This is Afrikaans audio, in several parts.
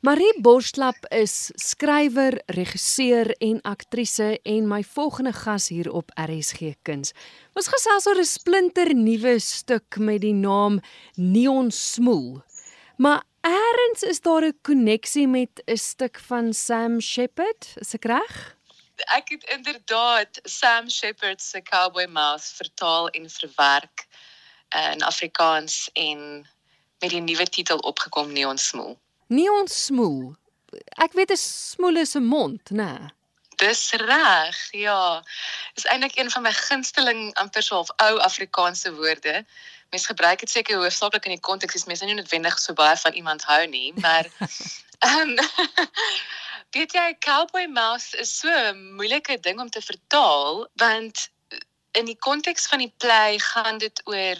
Marie Borslap is skrywer, regisseur en aktrise en my volgende gas hier op RSG Kuns. Ons gesels oor 'n splinter nuwe stuk met die naam Neon Smoel. Maar eers is daar 'n koneksie met 'n stuk van Sam Shepard, is ek reg? Ek het inderdaad Sam Shepard se Cowboy Mouth vertaal en verwerk in Afrikaans en met die nuwe titel opgekom Neon Smoel nie ons smoel. Ek weet 'n smoel is 'n mond, né? Dis reg. Ja. Dis eintlik een van my gunsteling amper so half ou Afrikaanse woorde. Mens gebruik dit seker hoofsaaklik in die konteks as mense nie noodwendig so baie van iemand hou nie, maar ehm um, weet jy cowboy mouse is so 'n moeilike ding om te vertaal want in die konteks van die play gaan dit oor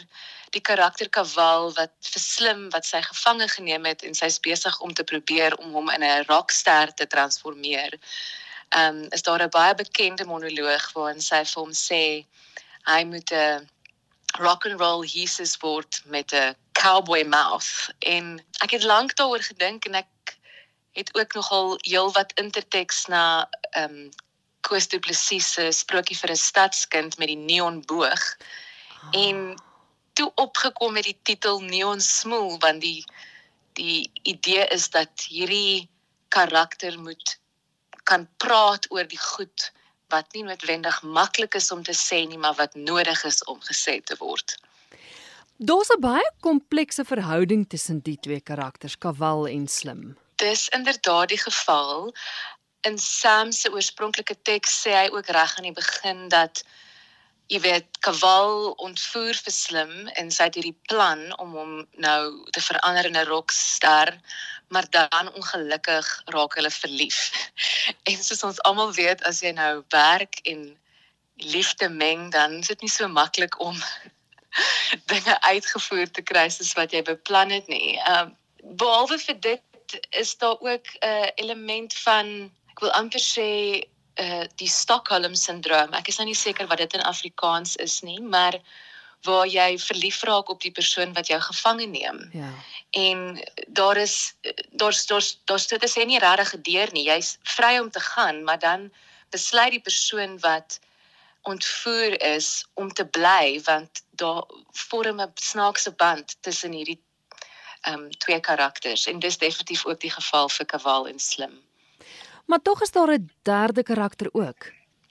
die karakter Kaval wat verslim wat sy gevange geneem het en sy's besig om te probeer om hom in 'n rockster te transformeer. Ehm um, is daar 'n baie bekende monoloog waarin sy vir hom sê hy moet 'n rock and roll Jesus word met 'n cowboy mouth en ek het lank daaroor gedink en ek het ook nogal heelwat interteks na ehm um, Koos Du Plessis se sprokie vir 'n stadskind met die neonboog. Oh. En toe opgekom met die titel Neon Smoel want die die idee is dat hierdie karakter moet kan praat oor die goed wat nie noodwendig maklik is om te sê nie, maar wat nodig is om gesê te word. Daar's 'n baie komplekse verhouding tussen die twee karakters, Kawal en Slim. Dis inderdaad die geval. In Sam se oorspronklike teks sê hy ook reg aan die begin dat jy weet Kaval ontvoer vir Slim en sy het hierdie plan om hom nou te verander in 'n rockster maar dan ongelukkig raak hulle verlief. En soos ons almal weet as jy nou werk en liefde meng dan is dit nie so maklik om dinge uitgevoer te kry soos wat jy beplan het nie. Ehm uh, behalwe vir dit is daar ook 'n uh, element van ek wil amper sê uh die Stockholm syndroom. Ek is nou nie seker wat dit in Afrikaans is nie, maar waar jy verlief raak op die persoon wat jou gevange neem. Ja. En daar is daar's daar's daar's dit is nie regtig gedeur nie. Jy's vry om te gaan, maar dan besluit die persoon wat ontvoer is om te bly want daar vorm 'n snaakse band tussen hierdie ehm um, twee karakters en dis definitief ook die geval vir Kaval en Slim. Maar tog is daar 'n derde karakter ook.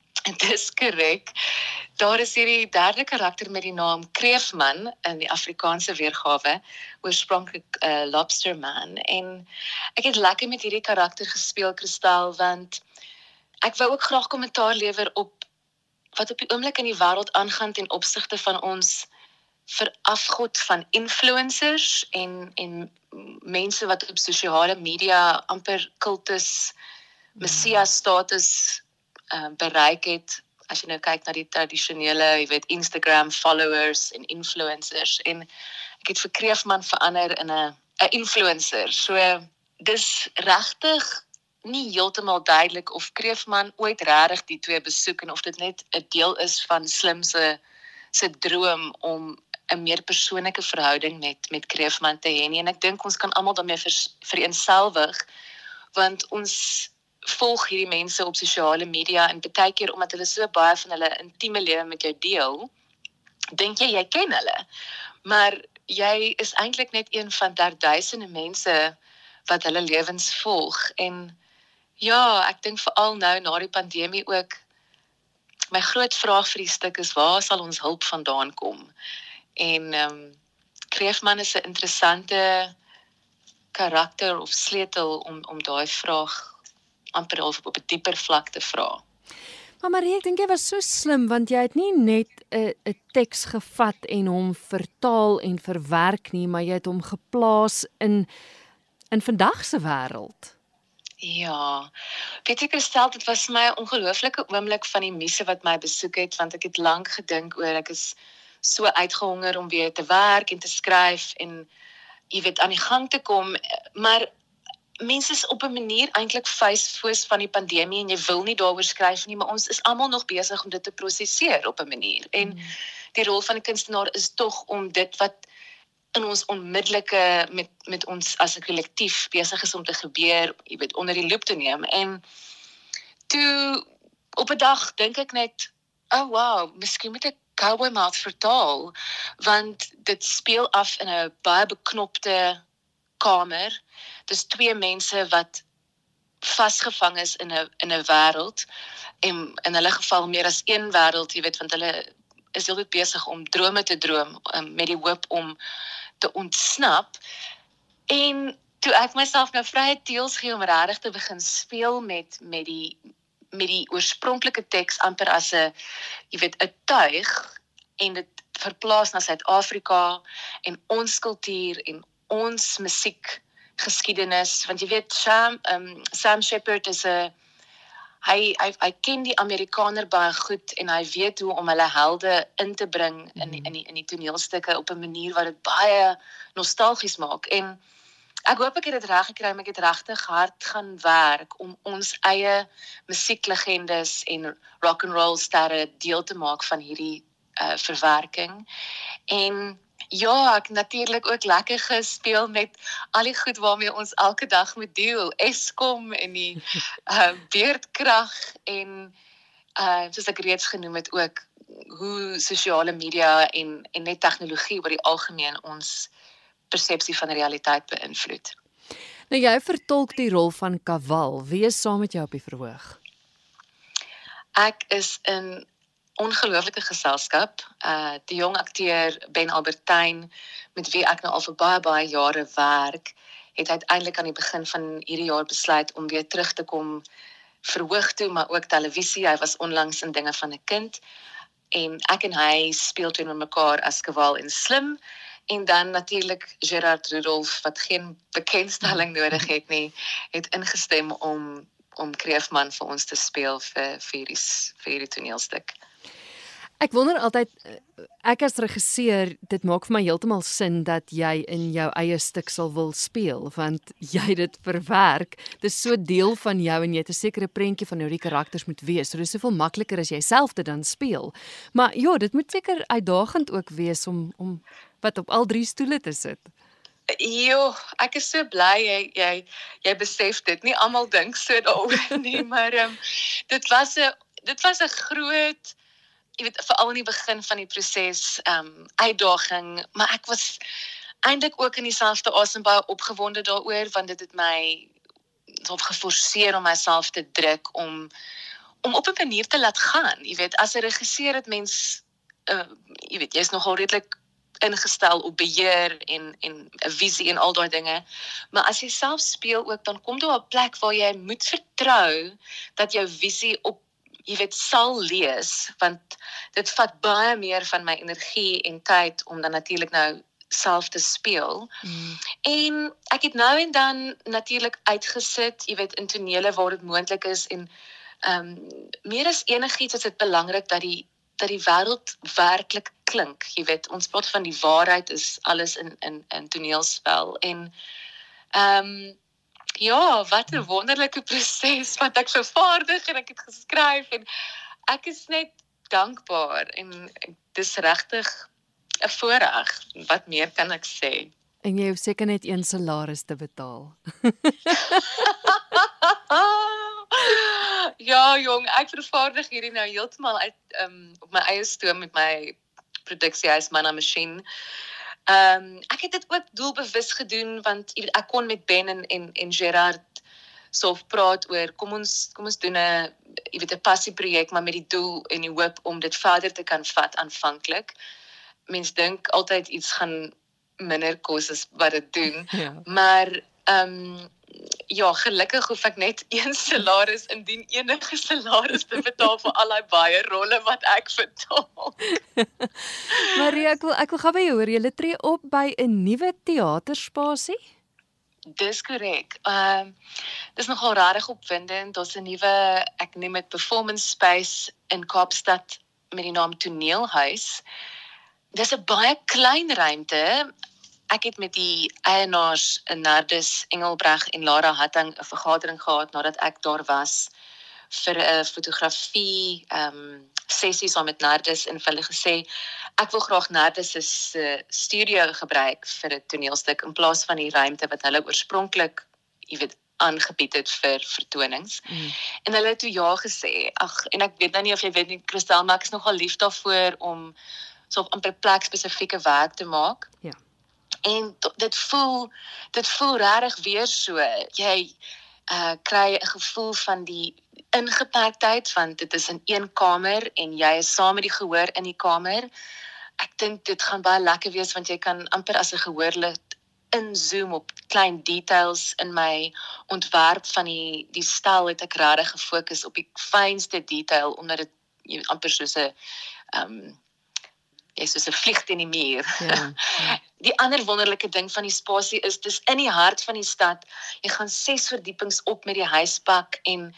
Dis korrek. Daar is hierdie derde karakter met die naam Kreefman in die Afrikaanse weergawe, oorspronklik 'n uh, eh, Lobster Man en ek het lekker met hierdie karakter gespeel Kristal want ek wou ook graag kommentaar lewer op wat op die oomblik in die wêreld aangaan ten opsigte van ons verafgod van influencers en en mense wat op sosiale media amper kultus Messias status ehm uh, bereik het as jy nou kyk na die tradisionele, jy weet Instagram followers en influencers en ek het vir Kreefman verander in 'n 'n influencer. So dis regtig nie heeltemal duidelik of Kreefman ooit regtig die twee besoek en of dit net 'n deel is van Slim se se droom om 'n meer persoonlike verhouding met met Kreefman te hê en ek dink ons kan almal daarmee vereenselwig want ons volg hierdie mense op sosiale media en baie keer omdat hulle so baie van hulle intieme lewe met jou deel, dink jy jy ken hulle. Maar jy is eintlik net een van duisende mense wat hulle lewens volg en ja, ek dink veral nou na die pandemie ook my groot vraag vir die stuk is waar sal ons hulp vandaan kom? En ehm um, Kreefman is 'n interessante karakter of sleutel om om daai vraag amper half op 'n dieper vlak te vra. Maar Marie, ek dink jy was so slim want jy het nie net 'n 'n teks gevat en hom vertaal en verwerk nie, maar jy het hom geplaas in in vandag se wêreld. Ja. Weet ek gestel dit was my ongelooflike oomblik van die misse wat my besoek het want ek het lank gedink oor ek is so uitgehonger om weer te werk en te skryf en jy weet aan die gang te kom maar mense is op 'n manier eintlik face-foos van die pandemie en jy wil nie daaroor skryf nie, maar ons is almal nog besig om dit te prosesseer op 'n manier. En mm. die rol van 'n kunstenaar is tog om dit wat in ons onmiddellike met met ons as 'n kollektief besig is om te gebeur, jy weet, onder die loop te neem. En toe op 'n dag dink ek net, "Oh wow, miskien moet ek Cowboy Mouth vertaal want dit speel af in 'n baie beknopte kamer. Dis twee mense wat vasgevang is in 'n in 'n wêreld en in hulle geval meer as een wêreld, jy weet, want hulle is heeltyd besig om drome te droom um, met die hoop om te ontsnap. En toe ek myself nou vrye teels gee om regtig te begin speel met met die met die oorspronklike teks amper as 'n jy weet 'n tuig en dit verplaas na Suid-Afrika en ons kultuur en ons musiek geskiedenis want jy weet Sam um, Sam Shepard is 'n hy hy hy ken die Amerikaner baie goed en hy weet hoe om hulle helde in te bring in die, in die, in die toneelstukke op 'n manier wat dit baie nostalgies maak. En ek hoop ek het dit reg gekry om ek het regtig hard gaan werk om ons eie musieklegendes en rock and roll sterre deel te maak van hierdie uh, verwerking. En Ja, ek natuurlik ook lekker gespeel met al die goed waarmee ons elke dag moet deel. Eskom en die uh beerdkrag en uh soos ek reeds genoem het ook hoe sosiale media en en net tegnologie oor die algemeen ons persepsie van realiteit beïnvloed. Nou jy vertolk die rol van Kawal. Wie is saam met jou op die verhoog? Ek is in ongelooflike geselskap. Uh die jong akteur Ben Albertyn met wie ek nou al vir baie baie jare werk, het uiteindelik aan die begin van hierdie jaar besluit om weer terug te kom verhoog toe, maar ook televisie. Hy was onlangs in dinge van 'n kind en ek en hy speel teenoor mekaar as Kewal en Slim en dan natuurlik Gerard Rudolph wat geen bekendstelling nodig het nie, het ingestem om om Kreefman vir ons te speel vir vir hierdie vir hierdie toneelstuk. Ek wonder altyd eh, ek as regisseur, dit maak vir my heeltemal sin dat jy in jou eie stuk sal wil speel want jy dit verwerk. Dis so deel van jou en jy het 'n sekere prentjie van hoe die karakters moet wees. So dis soveel makliker as jy self dit dan speel. Maar ja, dit moet seker uitdagend ook wees om om wat op al drie stoele te sit. Jo, ek is so bly jy jy jy besef dit. Nie almal dink so daaroor nie, maar um, dit was 'n dit was 'n groot jy weet veral in die begin van die proses ehm um, uitdaging, maar ek was eintlik ook in dieselfde asem baie opgewonde daaroor want dit het my half geforseer om myself te druk om om op 'n manier te laat gaan. Jy weet, as 'n regisseur het mens uh jy weet, jy's nogal redelik ingestel op beheer en en 'n visie en al daai dinge. Maar as jy self speel ook dan kom daar 'n plek waar jy moet vertrou dat jou visie op jy weet sal lees want dit vat baie meer van my energie en tyd om dan natuurlik nou self te speel. Mm. En ek het nou en dan natuurlik uitgesit, jy weet in tonele waar dit moontlik is en ehm um, meer as enigiets is dit belangrik dat die dat die wêreld werklik klink. Jy weet, ons praat van die waarheid is alles in in in toneelspel en ehm um, Ja, wat 'n wonderlike proses wat ek vervaardig en ek het geskryf en ek is net dankbaar en dis regtig 'n voorreg. Wat meer kan ek sê? En jy hoef seker net een salaris te betaal. ja, jong, ek vervaardig hierdie nou heeltemal uit um, op my eie stoom met my produksiehuis Manna Machine. Ehm um, ek het dit ook doelbewus gedoen want jy weet ek kon met Ben en en, en Gerard soof praat oor kom ons kom ons doen 'n jy weet 'n passie projek maar met die doel en die hoop om dit verder te kan vat aanvanklik. Mens dink altyd iets gaan minder kos as wat dit doen. Ja. Maar ehm um, ja, gelukkig hoef ek net een salaris indien enige salaris te betaal vir al daai baie rolle wat ek vertaal. Marie, ek wil ek wil gou by jou hoor, jy tree op by 'n nuwe teaterspasie? Dis korrek. Ehm um, dis nogal regtig opwindend. Daar's 'n nuwe, ek noem dit performance space in Kaapstad met die naam Toneelhuis. Dis 'n baie klein ruimte ek het met die eienaars Nardus Engelbreg en Lara Hatting 'n vergadering gehad nadat ek daar was vir 'n fotografie ehm um, sessie saam met Nardus en hulle gesê ek wil graag Nardus se uh, studio gebruik vir 'n toneelstuk in plaas van die ruimte wat hulle oorspronklik, jy weet, aangebied het vir vertonings. Mm. En hulle het toe ja gesê. Ag, en ek weet nou nie of jy weet nie, Christel, maar ek is nogal lief daarvoor om so op 'n plek spesifieke werk te maak. Ja. En dit voel dit voel regtig weer so. Jy uh kry 'n gevoel van die ingeperktheid want dit is in een kamer en jy is saam met die gehoor in die kamer. Ek dink dit gaan baie lekker wees want jy kan amper as 'n gehoorlid inzoom op klein details in my ontwerp van die die stel het ek regtig gefokus op die fynste detail omdat dit amper soos 'n ehm um, is soos 'n vlieg teen die muur. Ja, ja. Die ander wonderlike ding van die spasie is dis in die hart van die stad. Jy gaan ses verdiepings op met die huispak en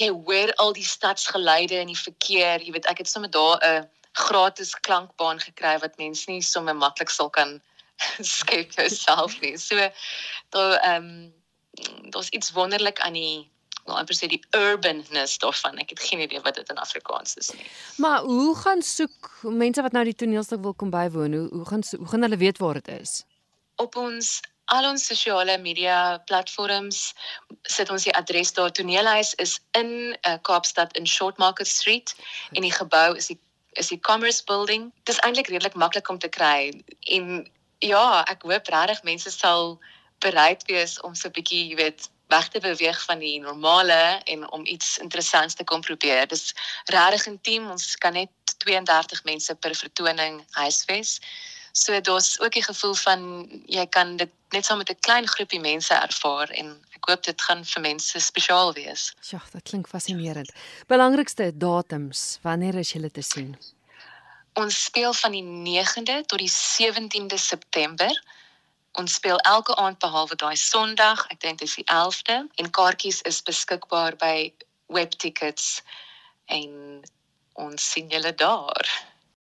jy hoor al die stadsgeluide en die verkeer. Jy weet ek het sommer daar 'n gratis klankbaan gekry wat mense nie sommer maklik sal kan skep jouself nie. So daar ehm um, daar's iets wonderlik aan die wil amper sê die urbanness daarvan. Ek het geen idee wat dit in Afrikaans is nie. Maar hoe gaan soek mense wat nou die toneelstuk wil kom bywoon? Hoe hoe gaan hoe gaan hulle weet waar dit is? Op ons al ons sosiale media platforms sit ons die adres daar. Toneelhuis is in uh, Kaapstad in Short Market Street en die gebou is die is die Commerce Building. Dit is eintlik redelik maklik om te kry en ja, ek hoop regtig mense sal bereid wees om so 'n bietjie, jy weet, weg te beweeg van die normale en om iets interessants te kom probeer. Dis regtig intiem. Ons kan net 32 mense per vertoning huisves. So daar's ook 'n gevoel van jy kan dit net saam met 'n klein groepie mense ervaar en ek hoop dit gaan vir mense spesiaal wees. Ja, dit klink fascinerend. Belangrikste datums, wanneer is julle te sien? Ons speel van die 9de tot die 17de September. Ons speel elke aand behalwe daai Sondag, ek dink dit is die 11de en kaartjies is beskikbaar by Webtickets en ons sien julle daar.